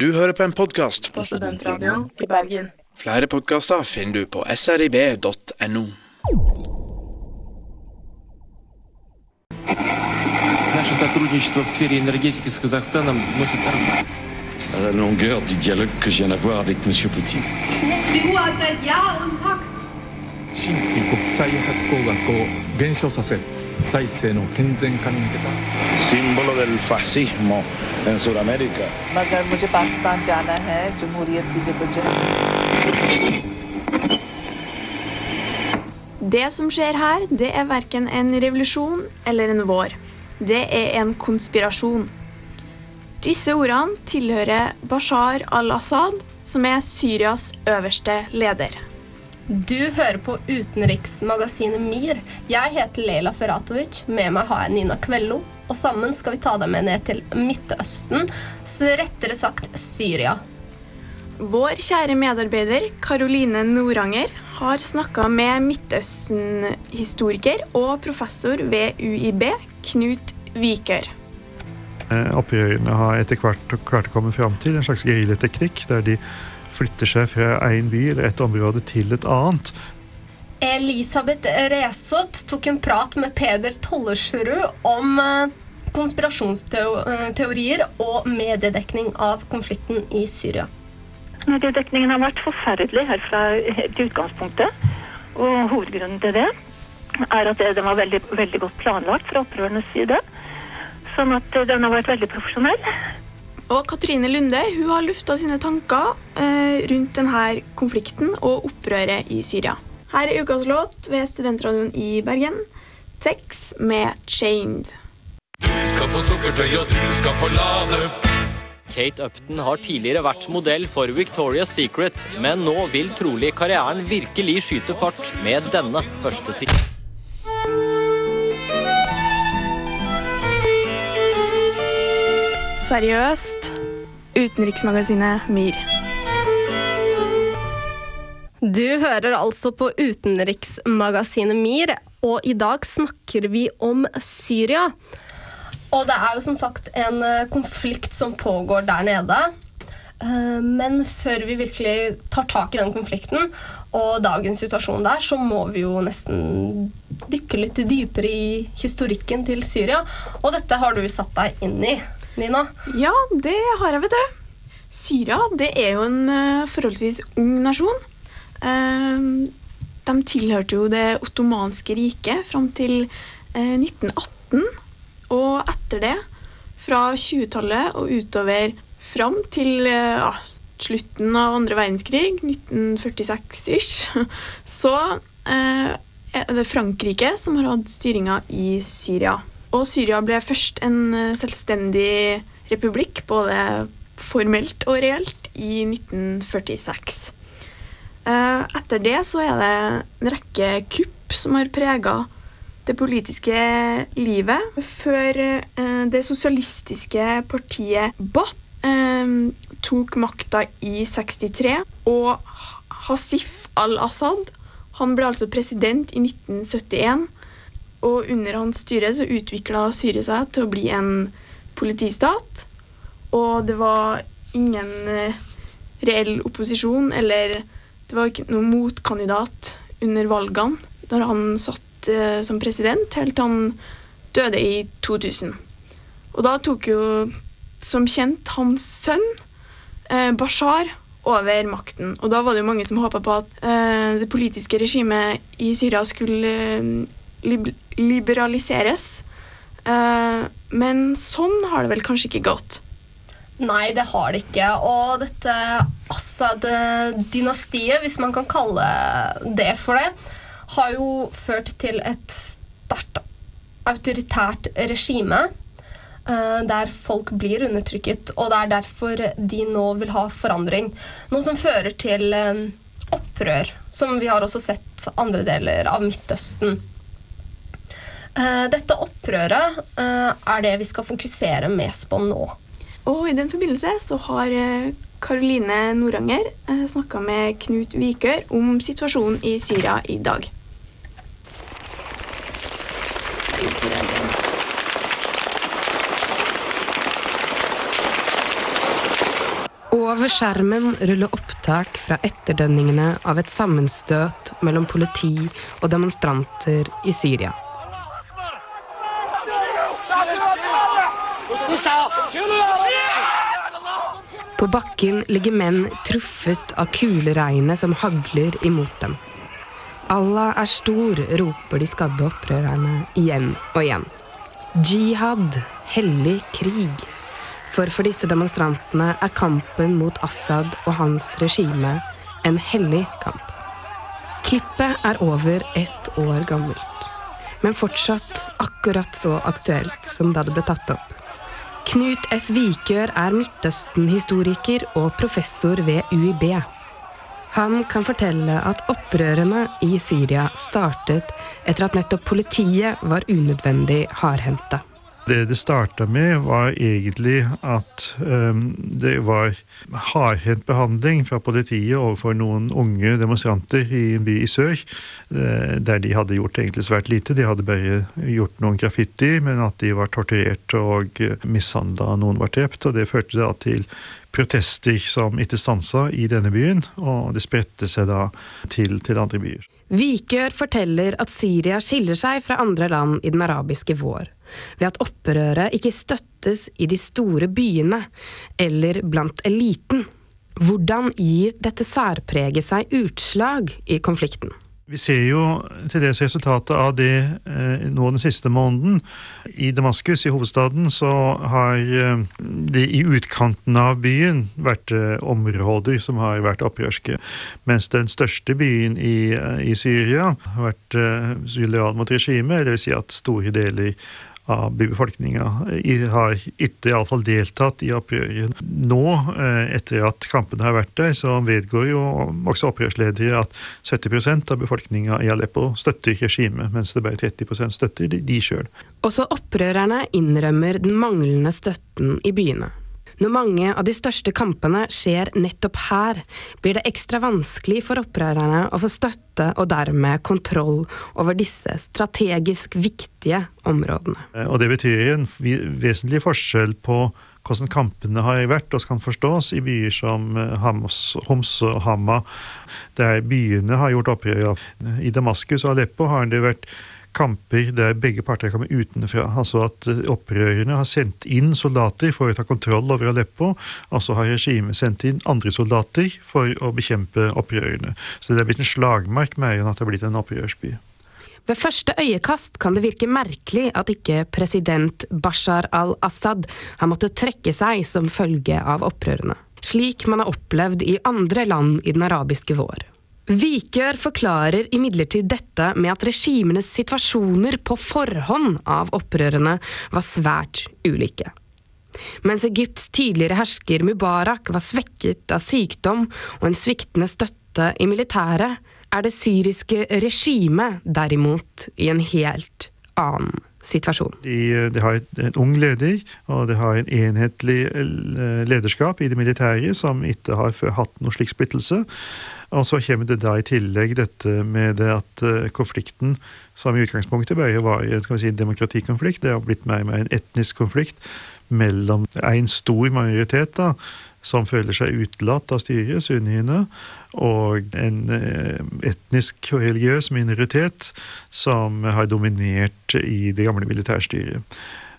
Du hører på en podkast. på Studentradioen i Bergen. Flere podkaster finner du på srib.no. Наше сотрудничество в сфере энергетики с Казахстаном носит раз- À la longueur du dialogue que je viens d'avoir avec M. Poutine. Die Uhr hat seit Jahr und Tag 新規国際発行額を減少させ財政の健全化に向けた símbolo del fascismo en Sudamérica. मगर मुझे पाकिस्तान जाना है जमहूरियत की जदोजहद Det som skjer her, det er verken en revolusjon eller en vår. Det er en konspirasjon. Disse ordene tilhører Bashar al-Assad, som er Syrias øverste leder. Du hører på utenriksmagasinet MIR. Jeg heter Leila Feratovic. Med meg har jeg Nina Kvello. Og sammen skal vi ta deg med ned til Midtøsten, så rettere sagt Syria. Vår kjære medarbeider Karoline Noranger har snakka med Midtøsten-historiker og professor ved UiB, Knut Vikør. Eh, Opprørerne har etter hvert klart å komme fram til en slags geriljateknikk, der de flytter seg fra én by eller et område til et annet. Elisabeth Resot tok en prat med Peder Tollersrud om eh, konspirasjonsteorier og mediedekning av konflikten i Syria. Mediedekningen har vært forferdelig helt fra utgangspunktet. Og hovedgrunnen til det er at den var veldig, veldig godt planlagt fra opprørernes side. Sånn at den har vært veldig profesjonell. Og Katrine Lunde hun har lufta sine tanker eh, rundt denne konflikten og opprøret i Syria. Her er ukas låt ved Studentradioen i Bergen. Tex med 'Chained'. skal få sukkertøy, og du skal få lade. Kate Upton har tidligere vært modell for Victoria's Secret, men nå vil trolig karrieren virkelig skyte fart med denne første siden. Seriøst. Utenriksmagasinet MIR. Du hører altså på utenriksmagasinet MIR, og i dag snakker vi om Syria. Og det er jo som sagt en eh, konflikt som pågår der nede. Eh, Men før vi virkelig tar tak i den konflikten og dagens situasjon der, så må vi jo nesten dykke litt dypere i historikken til Syria. Og dette har du satt deg inn i, Nina. Ja, det har jeg, vet du. Syria det er jo en eh, forholdsvis ung nasjon. Eh, de tilhørte jo det ottomanske riket fram til eh, 1918. Og etter det, fra 20-tallet og utover fram til eh, ja, slutten av andre verdenskrig, 1946-ish, så eh, er det Frankrike som har hatt styringa i Syria. Og Syria ble først en eh, selvstendig republikk, både formelt og reelt, i 1946. Eh, Etter det så er det en rekke kupp som har prega det politiske livet. Før eh, det sosialistiske partiet Bath tok makta i 63, og Hasif al-Assad han ble altså president i 1971. Og under hans styre så utvikla Syria seg til å bli en politistat. Og det var ingen eh, reell opposisjon, eller det var ikke noen motkandidat under valgene da han satt eh, som president, helt til han døde i 2000. Og da tok jo, som kjent, hans sønn, eh, Bashar, over makten. Og da var det jo mange som håpa på at det politiske regimet i Syria skulle liberaliseres. Eh, men sånn har det vel kanskje ikke gått. Nei, det har det ikke. Og dette Assad-dynastiet, hvis man kan kalle det for det, har jo ført til et sterkt autoritært regime. eh, Der folk blir undertrykket, og det er derfor de nå vil ha forandring. Noe som fører til eh, opprør, som vi har også sett andre deler av Midtøsten. Eh, Dette opprøret eh, er det vi skal fokusere mest på nå. Og i den forbindelse så har Karoline Noranger eh, snakka med Knut Vikør om situasjonen i Syria i dag. Over skjermen ruller opptak fra etterdønningene av et sammenstøt mellom politi og demonstranter i Syria. På bakken ligger menn truffet av kuleregnet som hagler imot dem. Allah er stor, roper de skadde opprørerne igjen og igjen. Jihad, hellig krig. For for disse demonstrantene er kampen mot Assad og hans regime en hellig kamp. Klippet er over ett år gammelt, men fortsatt akkurat så aktuelt som da det ble tatt opp. Knut S. Vikør er Midtøsten-historiker og professor ved UiB. Han kan fortelle at opprørene i Syria startet etter at nettopp politiet var unødvendig hardhendte. Det det starta med, var egentlig at um, det var hardhendt behandling fra politiet overfor noen unge demonstranter i en by i sør, eh, der de hadde gjort egentlig svært lite. De hadde bare gjort noen graffiti, men at de var torturert og mishandla, noen var drept. Og det førte da til protester som ikke stansa i denne byen, og det spredte seg da til, til andre byer. Vikør forteller at Syria skiller seg fra andre land i den arabiske vår ved at opprøret ikke støttes i de store byene eller blant eliten. Hvordan gir dette særpreget seg utslag i konflikten? Vi ser jo til dels resultatet av det eh, nå den siste måneden. I Damaskus, i hovedstaden, så har eh, det i utkanten av byen vært eh, områder som har vært opprørske. Mens den største byen i, i Syria har vært lojal mot regimet, dvs. Si at store deler av befolkninga har ikke iallfall deltatt i opprøret. Nå, eh, etter at kampene har vært der, så vedgår jo også opprørsledere at 70% av befolkninga i Aleppo støtter regimet, mens det bare 30% støtter de sjøl. Også opprørerne innrømmer den manglende støtten i byene. Når mange av de største kampene skjer nettopp her, blir det ekstra vanskelig for opprørerne å få støtte og dermed kontroll over disse strategisk viktige områdene. Eh, og det betyr en vesentlig forskjell på hvordan kampene har vært og kan forstås i byer som eh, Hams, Homs og Hama, der byene har gjort opprør. I Damaskus og Aleppo har det vært kamper der begge parter kommer utenfra. Altså at eh, opprørerne har sendt inn soldater for å ta kontroll over Aleppo, og så har regimet sendt inn andre soldater for å bekjempe opprørerne. Så det er blitt en slagmark mer enn at det har blitt en opprørsby. Ved første øyekast kan det virke merkelig at ikke president Bashar al-Assad har måttet trekke seg som følge av opprørene, slik man har opplevd i andre land i den arabiske vår. Vikør forklarer imidlertid dette med at regimenes situasjoner på forhånd av opprørene var svært ulike. Mens Egypts tidligere hersker Mubarak var svekket av sykdom og en sviktende støtte i militæret, er det syriske regimet derimot i en helt annen situasjon. De, de har en ung leder, og de har en enhetlig lederskap i det militære som ikke har hatt noe slik splittelse. Og så kommer det da i tillegg dette med det at eh, konflikten, som i utgangspunktet bare var en si, demokratikonflikt, det har blitt mer og mer en etnisk konflikt mellom en stor majoritet da, som føler seg utelatt av styret, sunniene, og en eh, etnisk og religiøs minoritet som har dominert i det gamle militærstyret.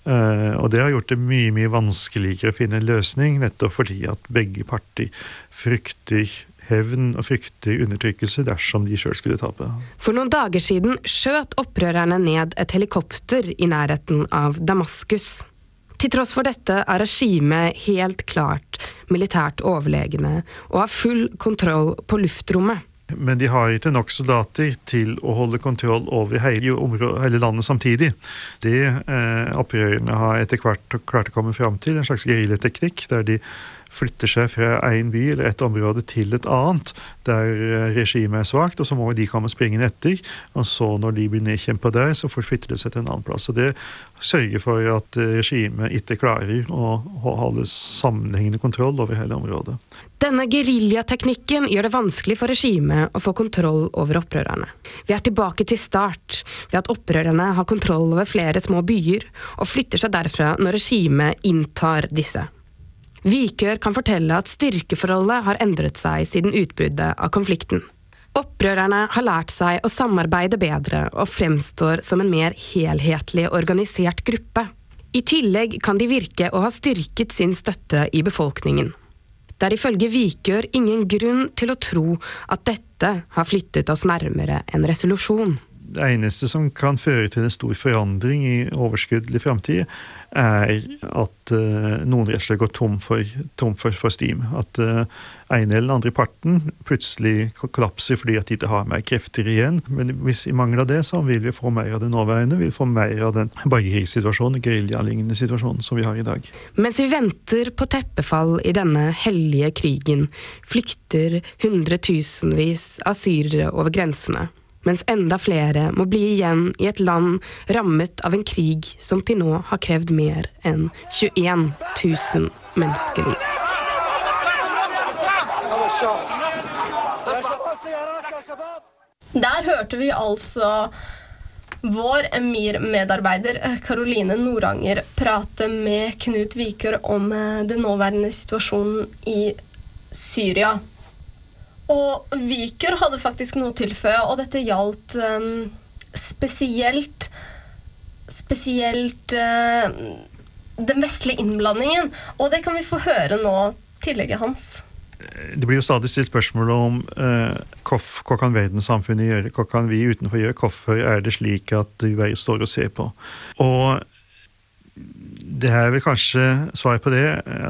Uh, og det har gjort det mye mye vanskeligere å finne en løsning, nettopp fordi at begge parter frykter hevn og frykter undertrykkelse dersom de sjøl skulle tape. For noen dager siden skjøt opprørerne ned et helikopter i nærheten av Damaskus. Til tross for dette er regimet helt klart militært overlegne og har full kontroll på luftrommet. Men de har ikke nok soldater til å holde kontroll over hele, hele landet samtidig. Det eh, opprørerne har etter hvert klart å komme fram til, en slags geriljateknikk, der de flytter seg fra én by eller et område til et annet, der eh, regimet er svakt, og så må de komme springende etter. Og så, når de blir nedkjempa der, så forflytter de seg til en annen plass. Og det sørger for at eh, regimet ikke klarer å holde sammenhengende kontroll over hele området. Denne geriljateknikken gjør det vanskelig for regimet å få kontroll over opprørerne. Vi er tilbake til start, ved at opprørerne har kontroll over flere små byer, og flytter seg derfra når regimet inntar disse. Vikør kan fortelle at styrkeforholdet har endret seg siden utbruddet av konflikten. Opprørerne har lært seg å samarbeide bedre og fremstår som en mer helhetlig organisert gruppe. I tillegg kan de virke å ha styrket sin støtte i befolkningen. Det er ifølge Vikør ingen grunn til å tro at dette har flyttet oss nærmere en resolusjon det eneste som kan føre til en stor forandring i overskuddelig framtid, er at uh, noen rett og slett går tom for, tom for, for steam. At uh, ene eller den andre parten plutselig kollapser fordi at de ikke har mer krefter igjen. Men hvis i mangel av det, så vil vi få mer av det nåværende. Vi vil få mer av den borgerkrigssituasjonen, geriljalignende situasjonen som vi har i dag. Mens vi venter på teppefall i denne hellige krigen, flykter hundretusenvis av syrere over grensene mens enda flere må bli igjen i et land rammet av en krig som til nå har krevd mer enn 21 000 menneskeliv. Der hørte vi altså vår Emir-medarbeider Karoline Noranger prate med Knut Vikør om eh, den nåværende situasjonen i Syria. Og Viker hadde faktisk noe å tilføye, og dette gjaldt um, spesielt Spesielt uh, den vestlige innblandingen. Og det kan vi få høre nå, tillegget hans. Det blir jo stadig stilt spørsmål om uh, hva kan verdenssamfunnet gjøre, hva kan vi utenfor gjøre, hvorfor er det slik at bare står og ser på. Og det er vel kanskje svar på det.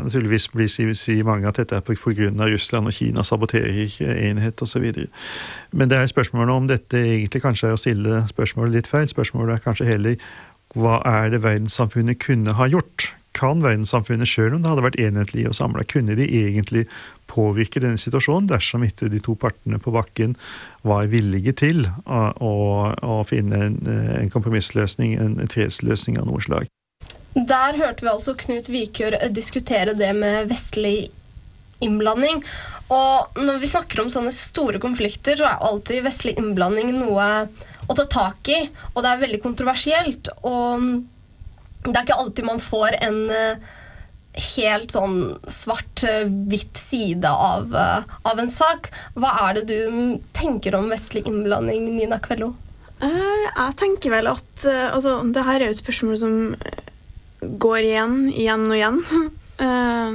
Naturligvis blir si, si mange at dette er pga. Russland og Kina saboterer enhet osv. Men det er spørsmålet om dette egentlig kanskje er å stille spørsmålet litt feil. Spørsmålet er kanskje heller hva er det verdenssamfunnet kunne ha gjort? Kan verdenssamfunnet sjøl, om det hadde vært enhetlig og samla, kunne de egentlig påvirke denne situasjonen dersom ikke de to partene på bakken var villige til å, å, å finne en, en kompromissløsning, en fredsløsning av noe slag? Der hørte vi altså Knut Vikør diskutere det med vestlig innblanding. Og når vi snakker om sånne store konflikter, så er alltid vestlig innblanding noe å ta tak i. Og det er veldig kontroversielt. Og det er ikke alltid man får en eh, helt sånn svart-hvitt side av, eh, av, en sak. Hva er det du tenker om vestlig innblanding, Nina Kvello? Eh, jeg tenker vel at altså, det her er jo et spørsmål som går igjen, igjen og igjen. Eh,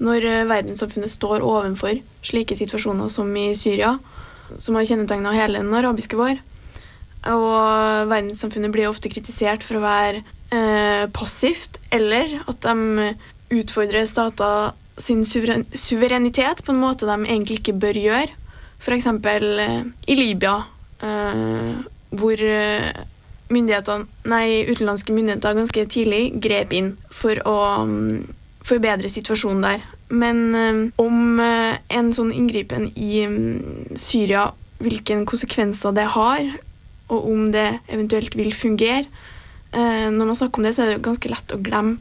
når verdenssamfunnet står overfor slike situasjoner som i Syria, som har kjennetegna hele den arabiske vår. Og verdenssamfunnet blir ofte kritisert for å være eh, passivt, eller at de utfordrer stater sin suverenitet på en måte de egentlig ikke bør gjøre. F.eks. Eh, i Libya, hvor nei, utenlandske myndigheter ganske tidlig grep inn for å um, forbedre situasjonen der. Men um, om uh, en sånn inngripen i um, Syria, hvilke konsekvenser det har, og om det eventuelt vil fungere uh, Når man snakker om det, så er det ganske lett å glemme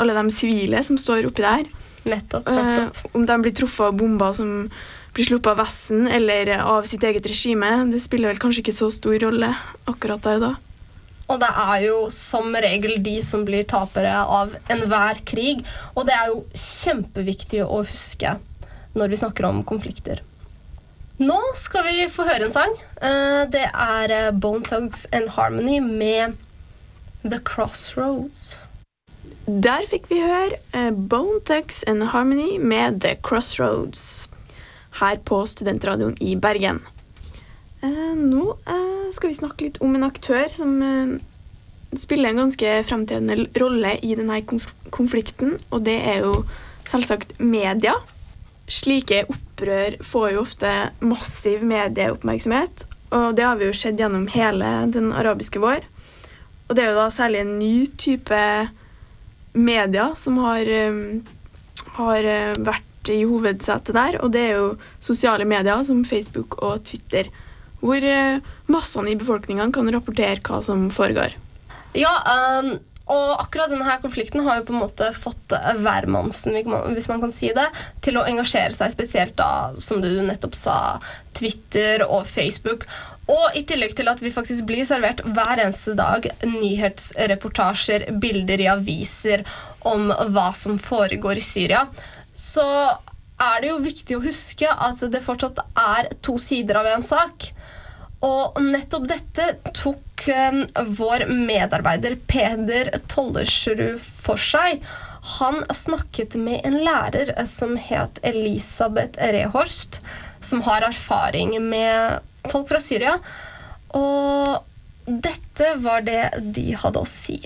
alle de sivile som står oppi der. Nettopp, nettopp. Uh, om de blir truffet av bomber som blir sluppet av Vesten eller av sitt eget regime, det spiller vel kanskje ikke så stor rolle akkurat der da. Og det er jo som regel de som blir tapere av enhver krig. Og det er jo kjempeviktig å huske når vi snakker om konflikter. Nå skal vi få høre en sang. Eh, det er eh, Bone Thugs and Harmony med The Crossroads. Der fikk vi høre eh, Bone Thugs and Harmony med The Crossroads her på Studentradioen i Bergen. Nå skal vi snakke litt om en aktør som eh, spiller en ganske fremtredende rolle i denne konflikten, og det er jo selvsagt media. Slike opprør får jo ofte massiv medieoppmerksomhet, og det har vi jo sett gjennom hele den arabiske vår. Og det er jo da særlig en ny type media som har, eh, har eh, vært i hovedsetet der, og det er jo sosiale medier som Facebook og Twitter hvor eh, massene i befolkningen kan rapportere hva som foregår. Ja, um, og akkurat denne konflikten har jo på en måte fått hvermannsen, hvis man kan si det, til å engasjere seg spesielt da, som du nettopp sa, Twitter og Facebook. Og i tillegg til at vi faktisk blir servert hver eneste dag nyhetsreportasjer, bilder i aviser om hva som foregår i Syria, så er det jo viktig å huske at det fortsatt er to sider av en sak. Og nettopp dette tok eh, vår medarbeider Peder Tollersrud for seg. Han snakket med en lærer som het Elisabeth Rehorst, som har erfaring med folk fra Syria. Og dette var det de hadde å si.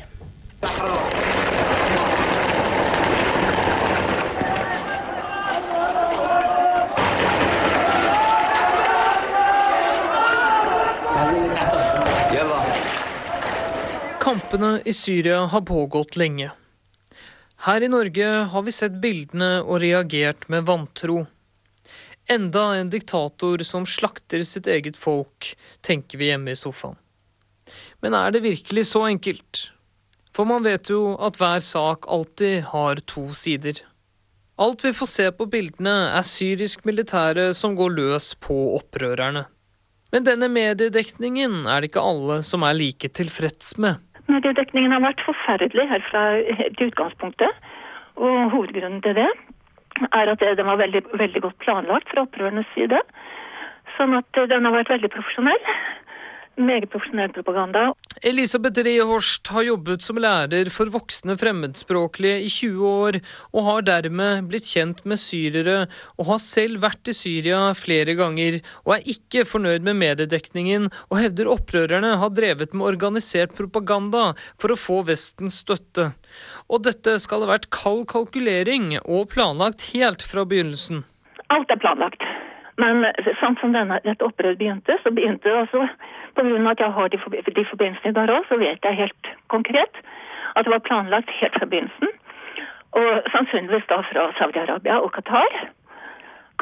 Kampene i Syria har pågått lenge. Her i Norge har vi sett bildene og reagert med vantro. Enda en diktator som slakter sitt eget folk, tenker vi hjemme i sofaen. Men er det virkelig så enkelt? For man vet jo at hver sak alltid har to sider. Alt vi får se på bildene, er syrisk militære som går løs på opprørerne. Men denne mediedekningen er det ikke alle som er like tilfreds med. Mediedekningen har vært forferdelig helt fra til utgangspunktet. Og hovedgrunnen til det er at den var veldig, veldig godt planlagt fra opprørernes side. Sånn at den har vært veldig profesjonell. Meget profesjonell propaganda. Elisabeth Rehorst har jobbet som lærer for voksne fremmedspråklige i 20 år, og har dermed blitt kjent med syrere, og har selv vært i Syria flere ganger, og er ikke fornøyd med mediedekningen, og hevder opprørerne har drevet med organisert propaganda for å få Vestens støtte. Og dette skal ha vært kald kalkulering og planlagt helt fra begynnelsen. Alt er planlagt. Men sånn som denne, dette opprøret begynte, så begynte det også av at jeg har de, de forbindelsene der òg, så vet jeg helt konkret at det var planlagt helt fra begynnelsen. Og sannsynligvis da fra Saudi-Arabia og Qatar.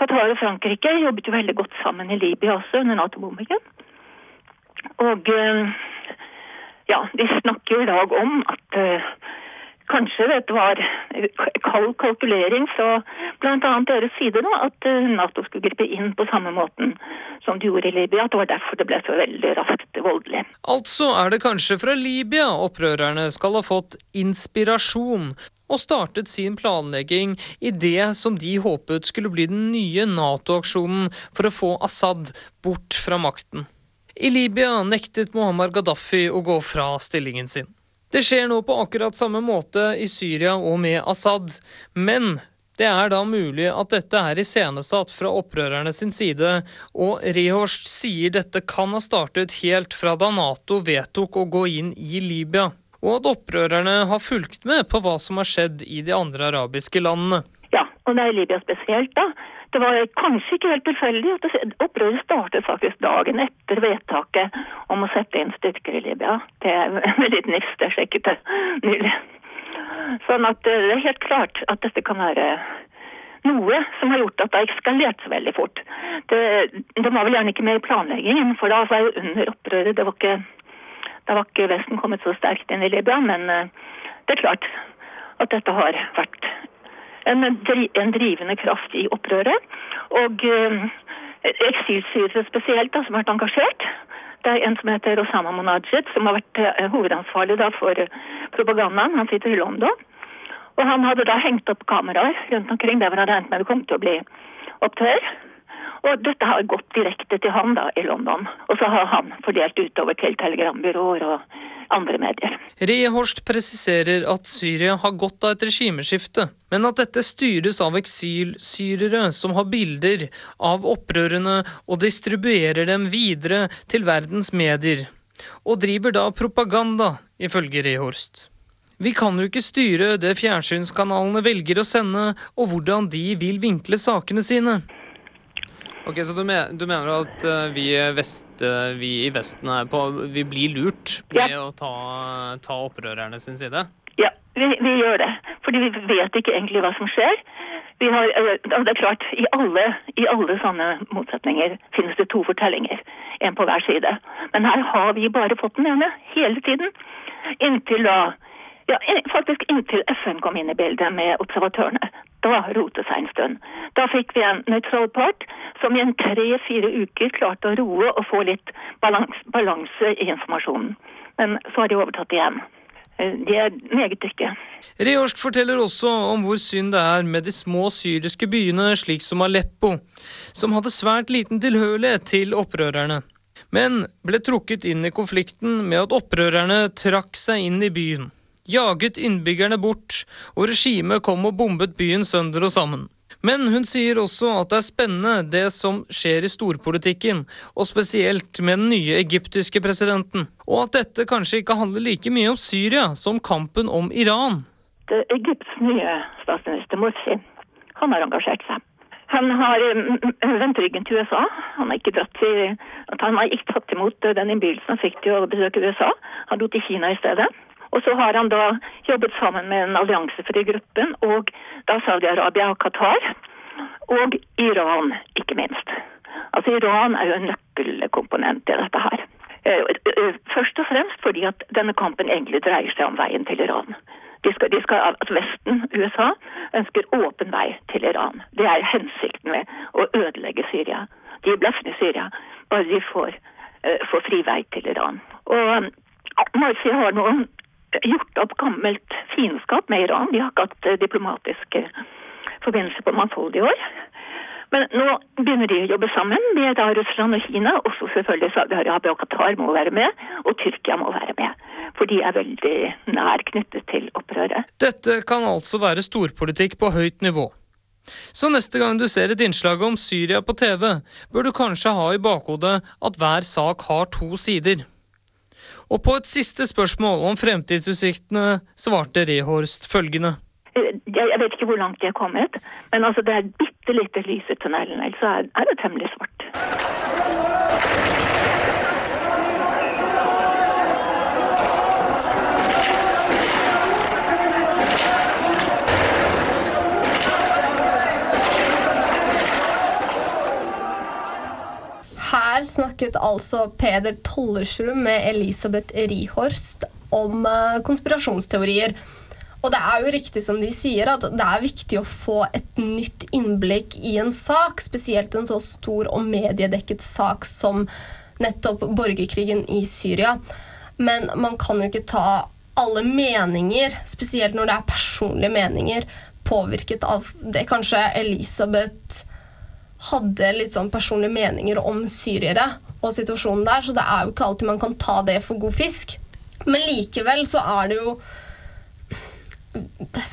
Qatar og Frankrike jobbet jo veldig godt sammen i Libya også under Nato-bombingen. Og ja, de snakker jo i dag om at uh, Kanskje dette var kald kalkulering fra bl.a. deres side, da, at Nato skulle gripe inn på samme måten som de gjorde i Libya. At det var derfor det ble så veldig raskt voldelig. Altså er det kanskje fra Libya opprørerne skal ha fått inspirasjon og startet sin planlegging i det som de håpet skulle bli den nye Nato-aksjonen for å få Assad bort fra makten. I Libya nektet Muammar Gaddafi å gå fra stillingen sin. Det skjer nå på akkurat samme måte i Syria og med Assad, men det er da mulig at dette er iscenesatt fra opprørerne sin side, og Rehorst sier dette kan ha startet helt fra da Nato vedtok å gå inn i Libya, og at opprørerne har fulgt med på hva som har skjedd i de andre arabiske landene. Ja, og det er Libya spesielt, da. Det var kanskje ikke helt tilfeldig at opprøret startet faktisk dagen etter vedtaket om å sette inn styrker i Libya. Det er litt nifst, det sjekket jeg nylig. Sånn at det er helt klart at dette kan være noe som har gjort at det har eskalert så veldig fort. Det, det, var vel gjerne ikke med i planleggingen, for da var jo under opprøret det var ikke, Da var ikke Vesten kommet så sterkt inn i Libya, men det er klart at dette har vært en, en drivende kraft i opprøret. Og uh, eksilsyrere spesielt, da, som har vært engasjert. Det er en som heter Osama Monajed, som har vært uh, hovedansvarlig da, for uh, propagandaen. Han sitter i London. Og han hadde da hengt opp kameraer rundt omkring der hvor han regnet med det kom til å bli opptøyer. Og dette har gått direkte til han da i London. Og så har han fordelt utover til telegrambyråer og andre medier. Rehorst presiserer at Syria har godt av et regimeskifte, men at dette styres av eksilsyrere som har bilder av opprørene og distribuerer dem videre til verdens medier, og driver da propaganda, ifølge Rehorst. Vi kan jo ikke styre det fjernsynskanalene velger å sende, og hvordan de vil vinkle sakene sine. Ok, Så du, mener, du mener at uh, vi, vest, uh, vi, i Vesten er på, vi blir lurt med ja. å ta, ta, opprørerne sin side? Ja, vi, vi, gjør det. Fordi vi vet ikke egentlig hva som skjer. Har, uh, det er klart, i alle, i alle sånne motsetninger finnes det to fortellinger. En på hver side. Men her har vi bare fått den ene hele tiden. Inntil da Ja, faktisk inntil FN kom inn i bildet med observatørene. Da rotet seg en stund. Da fikk vi en nøytral part som i en tre-fire uker klarte å roe og få litt balanse, balanse i informasjonen. Men så har de overtatt igjen. Eh, de er meget dyktige. Reorsk forteller også om hvor synd det er med de små syriske byene, slik som Aleppo, som hadde svært liten tilhørighet til opprørerne, men ble trukket inn i konflikten med at opprørerne trakk seg inn i byen, jaget innbyggerne bort, og regimet kom og bombet byen sønder og sammen. Men hun sier også at det er spennende det som skjer i storpolitikken, og spesielt med den nye egyptiske presidenten, og at dette kanskje ikke handler like mye om Syria som kampen om Iran. Det Egypts nye statsminister Morsi, han har engasjert seg. Han har vendt ryggen til USA. Han har ikke, til, han har ikke tatt imot den innbydelsen han fikk til å besøke USA. Han dro til Kina i stedet. Og så har han da jobbet sammen med en alliansefri gruppen, og da Saudi-Arabia og Qatar. Og Iran, ikke minst. Altså Iran er jo en nøkkelkomponent i dette her. Først og fremst fordi at denne kampen egentlig dreier seg om veien til Iran. De skal, de skal, at Vesten, USA, ønsker åpen vei til Iran. Det er hensikten med å ødelegge Syria. De bløffende i Syria, bare de får, får fri vei til Iran. Og Marci har nå gjort opp gammelt fiendskap med Iran. De har ikke hatt uh, diplomatiske forbindelser på mangfoldige år. Men nå begynner de å jobbe sammen med da Russland og Kina. Også selvfølgelig Saudi-Arabia og Qatar må være med, og Tyrkia må være med. For de er veldig nær knyttet til opprøret. Dette kan altså være storpolitikk på høyt nivå. Så neste gang du ser et innslag om Syria på TV, bør du kanskje ha i bakhodet at hver sak har to sider. Og på et siste spørsmål om fremtidsutsiktene svarte Rehorst følgende. Jeg vet ikke hvor langt de er kommet, men altså det er bitte lite lys i tunnelen. Ellers er det temmelig svart. Her snakket altså Peder Tollersrud med Elisabeth Rihorst om konspirasjonsteorier. Og det er jo riktig som de sier, at det er viktig å få et nytt innblikk i en sak, spesielt en så stor og mediedekket sak som nettopp borgerkrigen i Syria. Men man kan jo ikke ta alle meninger, spesielt når det er personlige meninger, påvirket av det kanskje Elisabeth hadde litt sånn personlige meninger om syrere og situasjonen der, så det er jo ikke alltid man kan ta det for god fisk. Men likevel så er det jo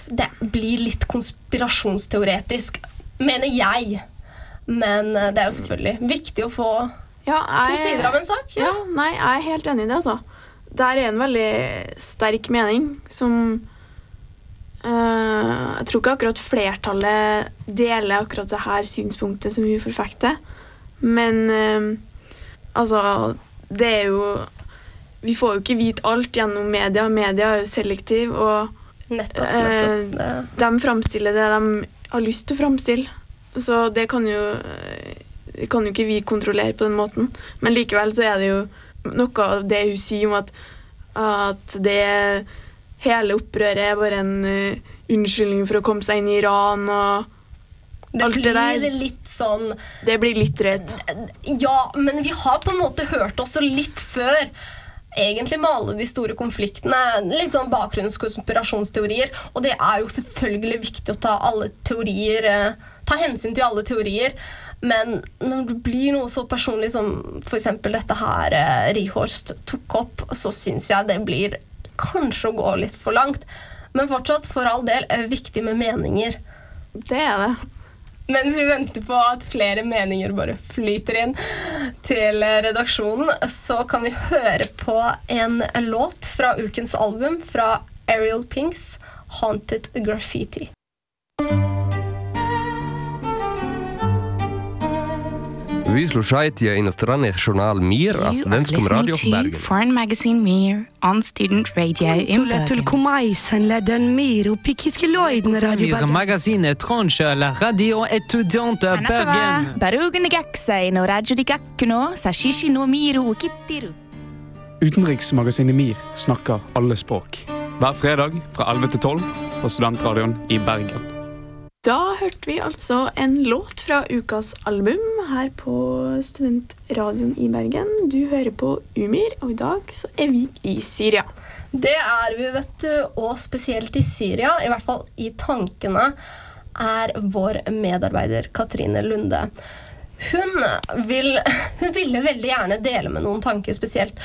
det blir litt konspirasjonsteoretisk, mener jeg. Men det er jo selvfølgelig viktig å få ja, jeg, to sider av en sak. Ja. ja. nei, jeg er helt enig i det, altså. Det er en veldig sterk mening som Jeg tror ikke akkurat flertallet deler akkurat det her synspunktet som hun forfekter. Men uh, altså Det er jo Vi får jo ikke vite alt gjennom media. Media er jo selektiv. og Nettopp, nettopp. Eh, de framstiller det de har lyst til å framstille. Så det kan jo, det kan jo ikke vi kontrollere på den måten. Men likevel så er det jo noe av det hun sier om at, at det hele opprøret er bare en uh, unnskyldning for å komme seg inn i Iran og det alt det der. Det blir litt sånn Det blir litt drøyt. Ja, men vi har på en måte hørt også litt før egentlig med alle de store konfliktene. Litt sånn bakgrunnskonspirasjonsteorier. Og det er jo selvfølgelig viktig å ta alle teorier eh, Ta hensyn til alle teorier. Men når det blir noe så personlig som f.eks. dette her eh, Rihorst tok opp, så syns jeg det blir kanskje å gå litt for langt. Men fortsatt, for all del, er viktig med meninger. Det er det. Mens vi venter på at flere meninger bare flyter inn til redaksjonen, så kan vi høre på en låt fra ukens album fra Ariel Pinks, 'Haunted Graffiti'. Вы слушаете иностранный журнал «Мир» о You are студентском радио в listening to Bergen. Foreign Magazine Mir on Student Radio in Bergen. Mir magazine étrange la radio étudiante à Bergen. Utenriksmagasinet MIR snakker alle språk. hver fredag fra 11 til 12 på Studentradioen i Bergen. Da hørte vi altså en låt fra ukas album her på Studentradioen i Bergen. Du hører på Umir, og i dag så er vi i Syria. Det er vi, vet du, og spesielt i Syria, i hvert fall i tankene, er vår medarbeider Katrine Lunde. Hun, vil, hun ville veldig gjerne dele med noen tanker, spesielt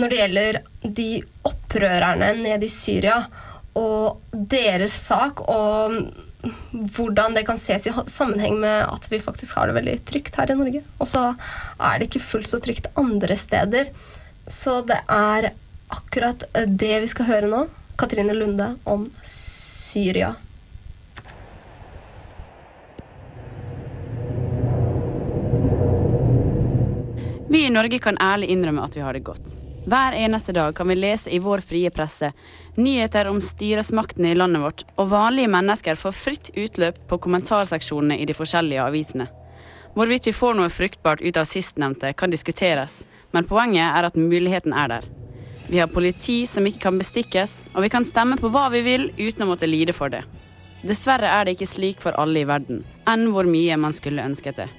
når det gjelder de opprørerne nede i Syria og deres sak, og hvordan det kan ses i sammenheng med at vi faktisk har det veldig trygt her i Norge. Og så er det ikke fullt så trygt andre steder. Så det er akkurat det vi skal høre nå. Katrine Lunde om Syria. Vi i Norge kan ærlig innrømme at vi har det godt. Hver eneste dag kan vi lese i vår frie presse nyheter om styresmaktene i landet vårt, og vanlige mennesker får fritt utløp på kommentarseksjonene i de forskjellige avisene. Hvorvidt vi får noe fruktbart ut av sistnevnte, kan diskuteres, men poenget er at muligheten er der. Vi har politi som ikke kan bestikkes, og vi kan stemme på hva vi vil uten å måtte lide for det. Dessverre er det ikke slik for alle i verden, enn hvor mye man skulle ønsket det.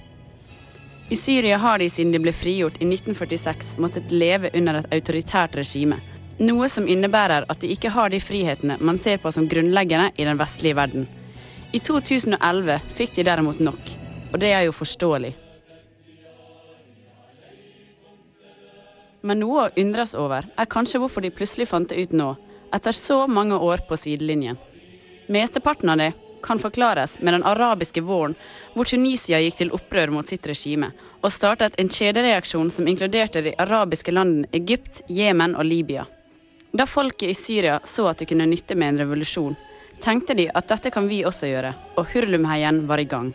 I Syria har de siden de ble frigjort i 1946 måttet leve under et autoritært regime. Noe som innebærer at de ikke har de frihetene man ser på som grunnleggende i den vestlige verden. I 2011 fikk de derimot nok, og det er jo forståelig. Men noe å undres over er kanskje hvorfor de plutselig fant det ut nå, etter så mange år på sidelinjen. Mesteparten av det kan forklares med den arabiske våren, hvor Tunisia gikk til opprør mot sitt regime, og startet en kjedereaksjon som inkluderte de arabiske landene Egypt, Jemen og Libya. Da folket i Syria så at det kunne nytte med en revolusjon, tenkte de at dette kan vi også gjøre, og hurlumheien var i gang.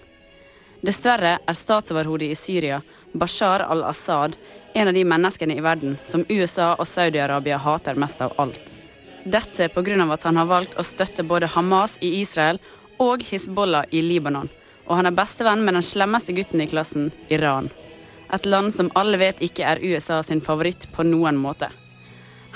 Dessverre er statsoverhodet i Syria, Bashar al-Assad, en av de menneskene i verden som USA og Saudi-Arabia hater mest av alt. Dette pga. at han har valgt å støtte både Hamas i Israel og Hizbollah i Libanon. Og han er bestevenn med den slemmeste gutten i klassen, Iran. Et land som alle vet ikke er USA sin favoritt på noen måte.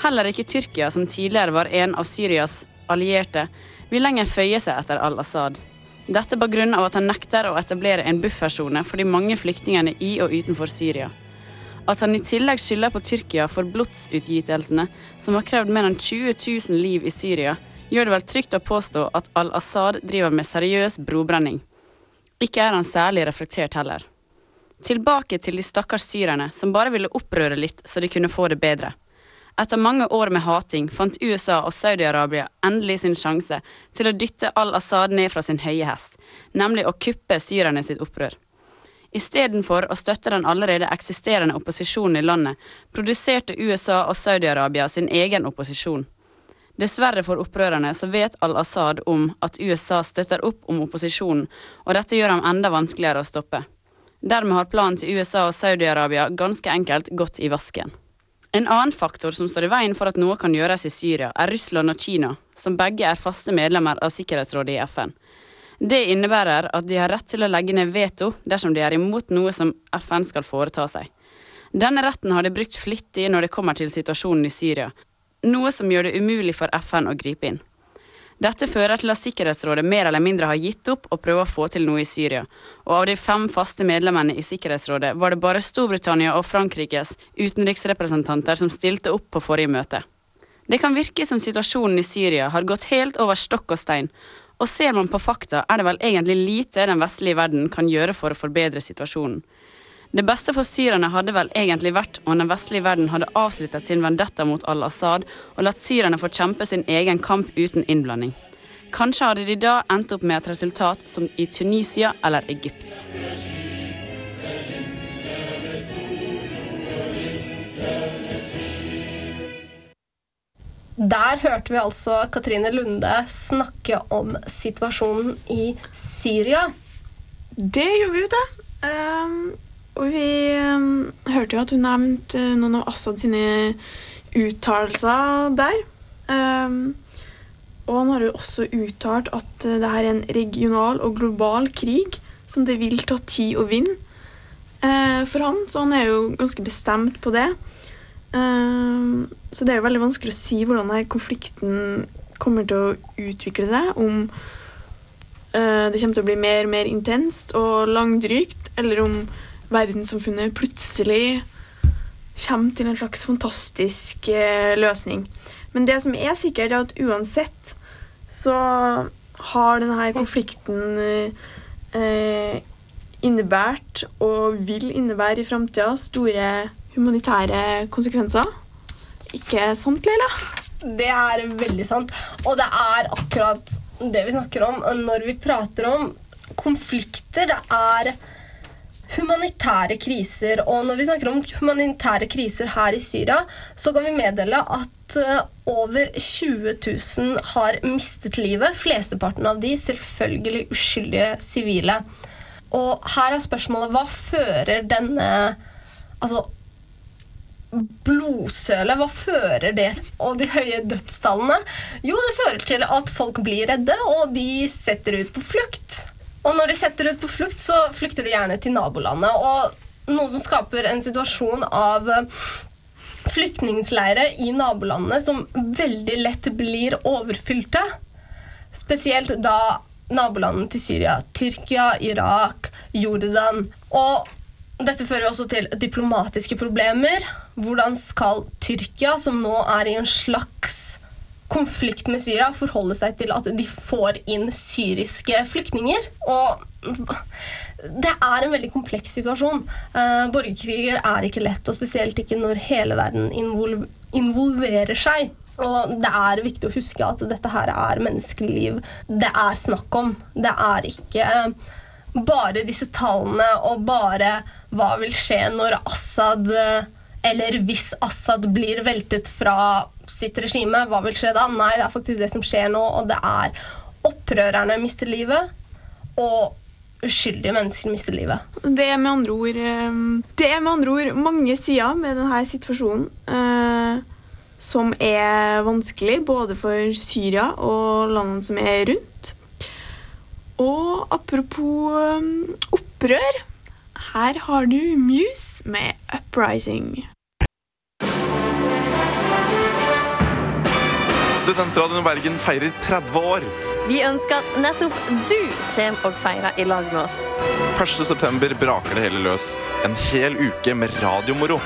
Heller ikke Tyrkia, som tidligere var en av Syrias allierte, vil lenger føye seg etter al-Assad. Dette på grunn av at han nekter å etablere en buffersone for de mange flyktningene i og utenfor Syria. At han i tillegg skylder på Tyrkia for blodsutgytelsene som har krevd mer enn 20 000 liv i Syria, gjør det vel trygt å påstå at al-Assad driver med seriøs brobrenning. Ikke er han særlig reflektert heller. Tilbake til de stakkars syrerne som bare ville opprøre litt så de kunne få det bedre. Etter mange år med hating fant USA og Saudi-Arabia endelig sin sjanse til å dytte al-Assad ned fra sin høye hest, nemlig å kuppe syrerne sitt opprør. Istedenfor å støtte den allerede eksisterende opposisjonen i landet, produserte USA og Saudi-Arabia sin egen opposisjon. Dessverre for opprørerne så vet al-Assad om at USA støtter opp om opposisjonen, og dette gjør ham enda vanskeligere å stoppe. Dermed har planen til USA og Saudi-Arabia ganske enkelt gått i vasken. En annen faktor som står i veien for at noe kan gjøres i Syria, er Russland og Kina, som begge er faste medlemmer av Sikkerhetsrådet i FN. Det innebærer at de har rett til å legge ned veto dersom de er imot noe som FN skal foreta seg. Denne retten har de brukt flittig når det kommer til situasjonen i Syria, noe som gjør det umulig for FN å gripe inn. Dette fører til at Sikkerhetsrådet mer eller mindre har gitt opp å prøve å få til noe i Syria, og av de fem faste medlemmene i Sikkerhetsrådet var det bare Storbritannia og Frankrikes utenriksrepresentanter som stilte opp på forrige møte. Det kan virke som situasjonen i Syria har gått helt over stokk og stein, og ser man på fakta, er det vel egentlig lite den vestlige verden kan gjøre for å forbedre situasjonen. Det beste for syrerne hadde vel egentlig vært om den vestlige verden hadde avsluttet sin vendetta mot al-Assad og latt syrerne få kjempe sin egen kamp uten innblanding. Kanskje hadde de da endt opp med et resultat som i Tunisia eller Egypt. Der hørte vi altså Katrine Lunde snakke om situasjonen i Syria. Det gjorde vi jo, da. Um, og vi um, hørte jo at hun nevnte uh, noen av Assad sine uttalelser der. Um, og han har jo også uttalt at uh, det her er en regional og global krig som det vil ta tid å vinne uh, for han. Så han er jo ganske bestemt på det. Um, så det er jo veldig vanskelig å si hvordan denne konflikten kommer til å utvikle seg, om eh, det kommer til å bli mer og mer intenst og langdrygt, eller om verdenssamfunnet plutselig kommer til en slags fantastisk eh, løsning. Men det som er sikkert, er at uansett så har denne konflikten eh, innebært og vil innebære i framtida store humanitære konsekvenser. Ikke sant, Leila? Det er veldig sant. Og det er akkurat det vi snakker om når vi prater om konflikter. Det er humanitære kriser. Og når vi snakker om humanitære kriser her i Syria, så kan vi meddele at eh, over 20 000 har mistet livet. Flesteparten av de selvfølgelig uskyldige sivile. Og her er spørsmålet hva fører denne Altså blodsølet, hva fører det og de høye dødstallene? Jo, det fører til at folk blir redde, og de setter ut på flukt. Og når de setter ut på flukt, så flykter de gjerne til nabolandet. Og noe som skaper en situasjon av flyktningleirer i nabolandene som veldig lett blir overfylte. Spesielt da nabolandene til Syria, Tyrkia, Irak, Jordan. Og dette fører også til diplomatiske problemer. Hvordan skal Tyrkia, som nå er i en slags konflikt med Syria, forholde seg til at de får inn syriske flyktninger? Og det er en veldig kompleks situasjon. Uh, borgerkriger er ikke lett, og spesielt ikke når hele verden invol involverer seg. Og det er viktig å huske at dette her er menneskeliv det er snakk om. Det er ikke bare disse tallene og bare hva vil skje når Assad Eller hvis Assad blir veltet fra sitt regime, hva vil skje da? Nei, det er faktisk det som skjer nå, og det er opprørerne mister livet. Og uskyldige mennesker mister livet. Det er med andre ord, er med andre ord mange sider med denne situasjonen eh, som er vanskelig, både for Syria og landene som er rundt. Og apropos opprør, her har du Muse med 'Uprising'. Studentradioen i Bergen feirer 30 år. Vi ønsker at nettopp du kommer og feirer i lag med oss. 1.9 braker det hele løs. En hel uke med radiomoro.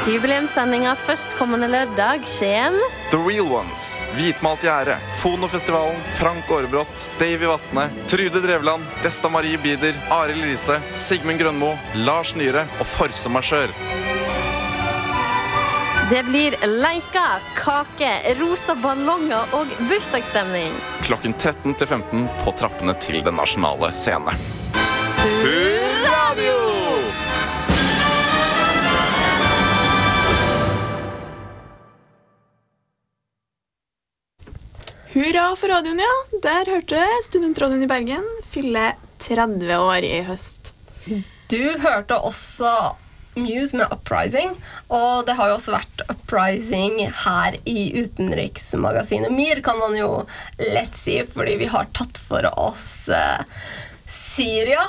Til jubileumssendinga førstkommende lørdag kommer The Real Ones, Hvitmalt gjerde, Fonofestivalen, Frank Aarebrot, Davy Vatne, Trude Drevland, Desta Marie Bieder, Arild Riise, Sigmund Grønmo, Lars Nyhre og Forsom Marsjør. Det blir leker, kake, rosa ballonger og bursdagsstemning. Klokken 13 til 15 på trappene til Den nasjonale scene. Radio! Hurra for radioen, ja. Der hørte Studentradioen i Bergen fylle 30 år i høst. Du hørte også Muse med 'Uprising', og det har jo også vært 'Uprising' her i utenriksmagasinet MIR, kan man jo lett si, fordi vi har tatt for oss uh, Syria.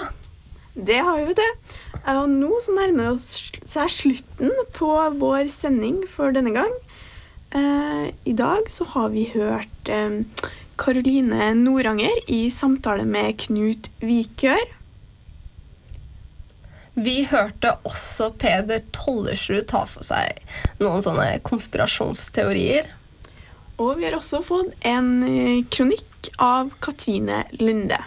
Det har vi, vet du. Og nå så nærmer det seg slutten på vår sending for denne gang. Uh, I dag så har vi hørt Karoline uh, Noranger i samtale med Knut Vikør. Vi hørte også Peder Tollersrud ta for seg noen sånne konspirasjonsteorier. Og vi har også fått en kronikk av Katrine Lunde.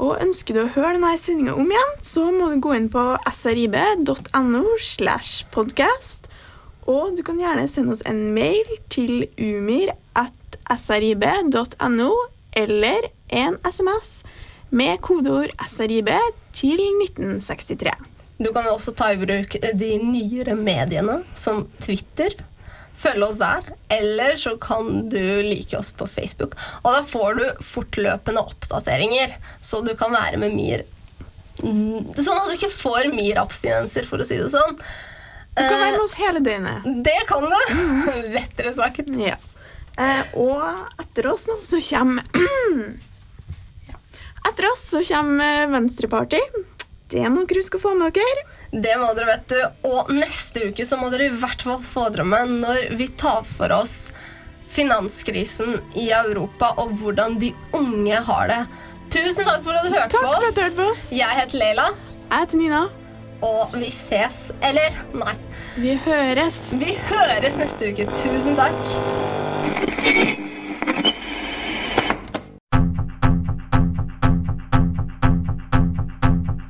Og ønsker du å høre denne sendinga om igjen, så må du gå inn på srib.no slash podcast. Og du kan gjerne sende oss en mail til umir at srib.no eller en SMS med kodeord SRIB til 1963. Du kan også ta i bruk de nyere mediene, som Twitter. Følge oss der. Eller så kan du like oss på Facebook. Og da får du fortløpende oppdateringer, så du kan være med MIR. Sånn at du ikke får MIR-abstinenser, for å si det sånn. Du kan være med oss hele døgnet. Det kan du. Lettere sagt. Ja. og etter oss nå så kommer Etter oss så kommer Venstreparty. Det må dere huske å få med dere. Det må dere, vet du. Og neste uke så må dere i hvert fall få dere med når vi tar for oss finanskrisen i Europa og hvordan de unge har det. Tusen takk for at du hørte Takk på for at du hørte på oss. Jeg heter Leila. Jeg heter Nina. Og vi ses. Eller, nei. Vi høres. Vi høres neste uke. Tusen takk.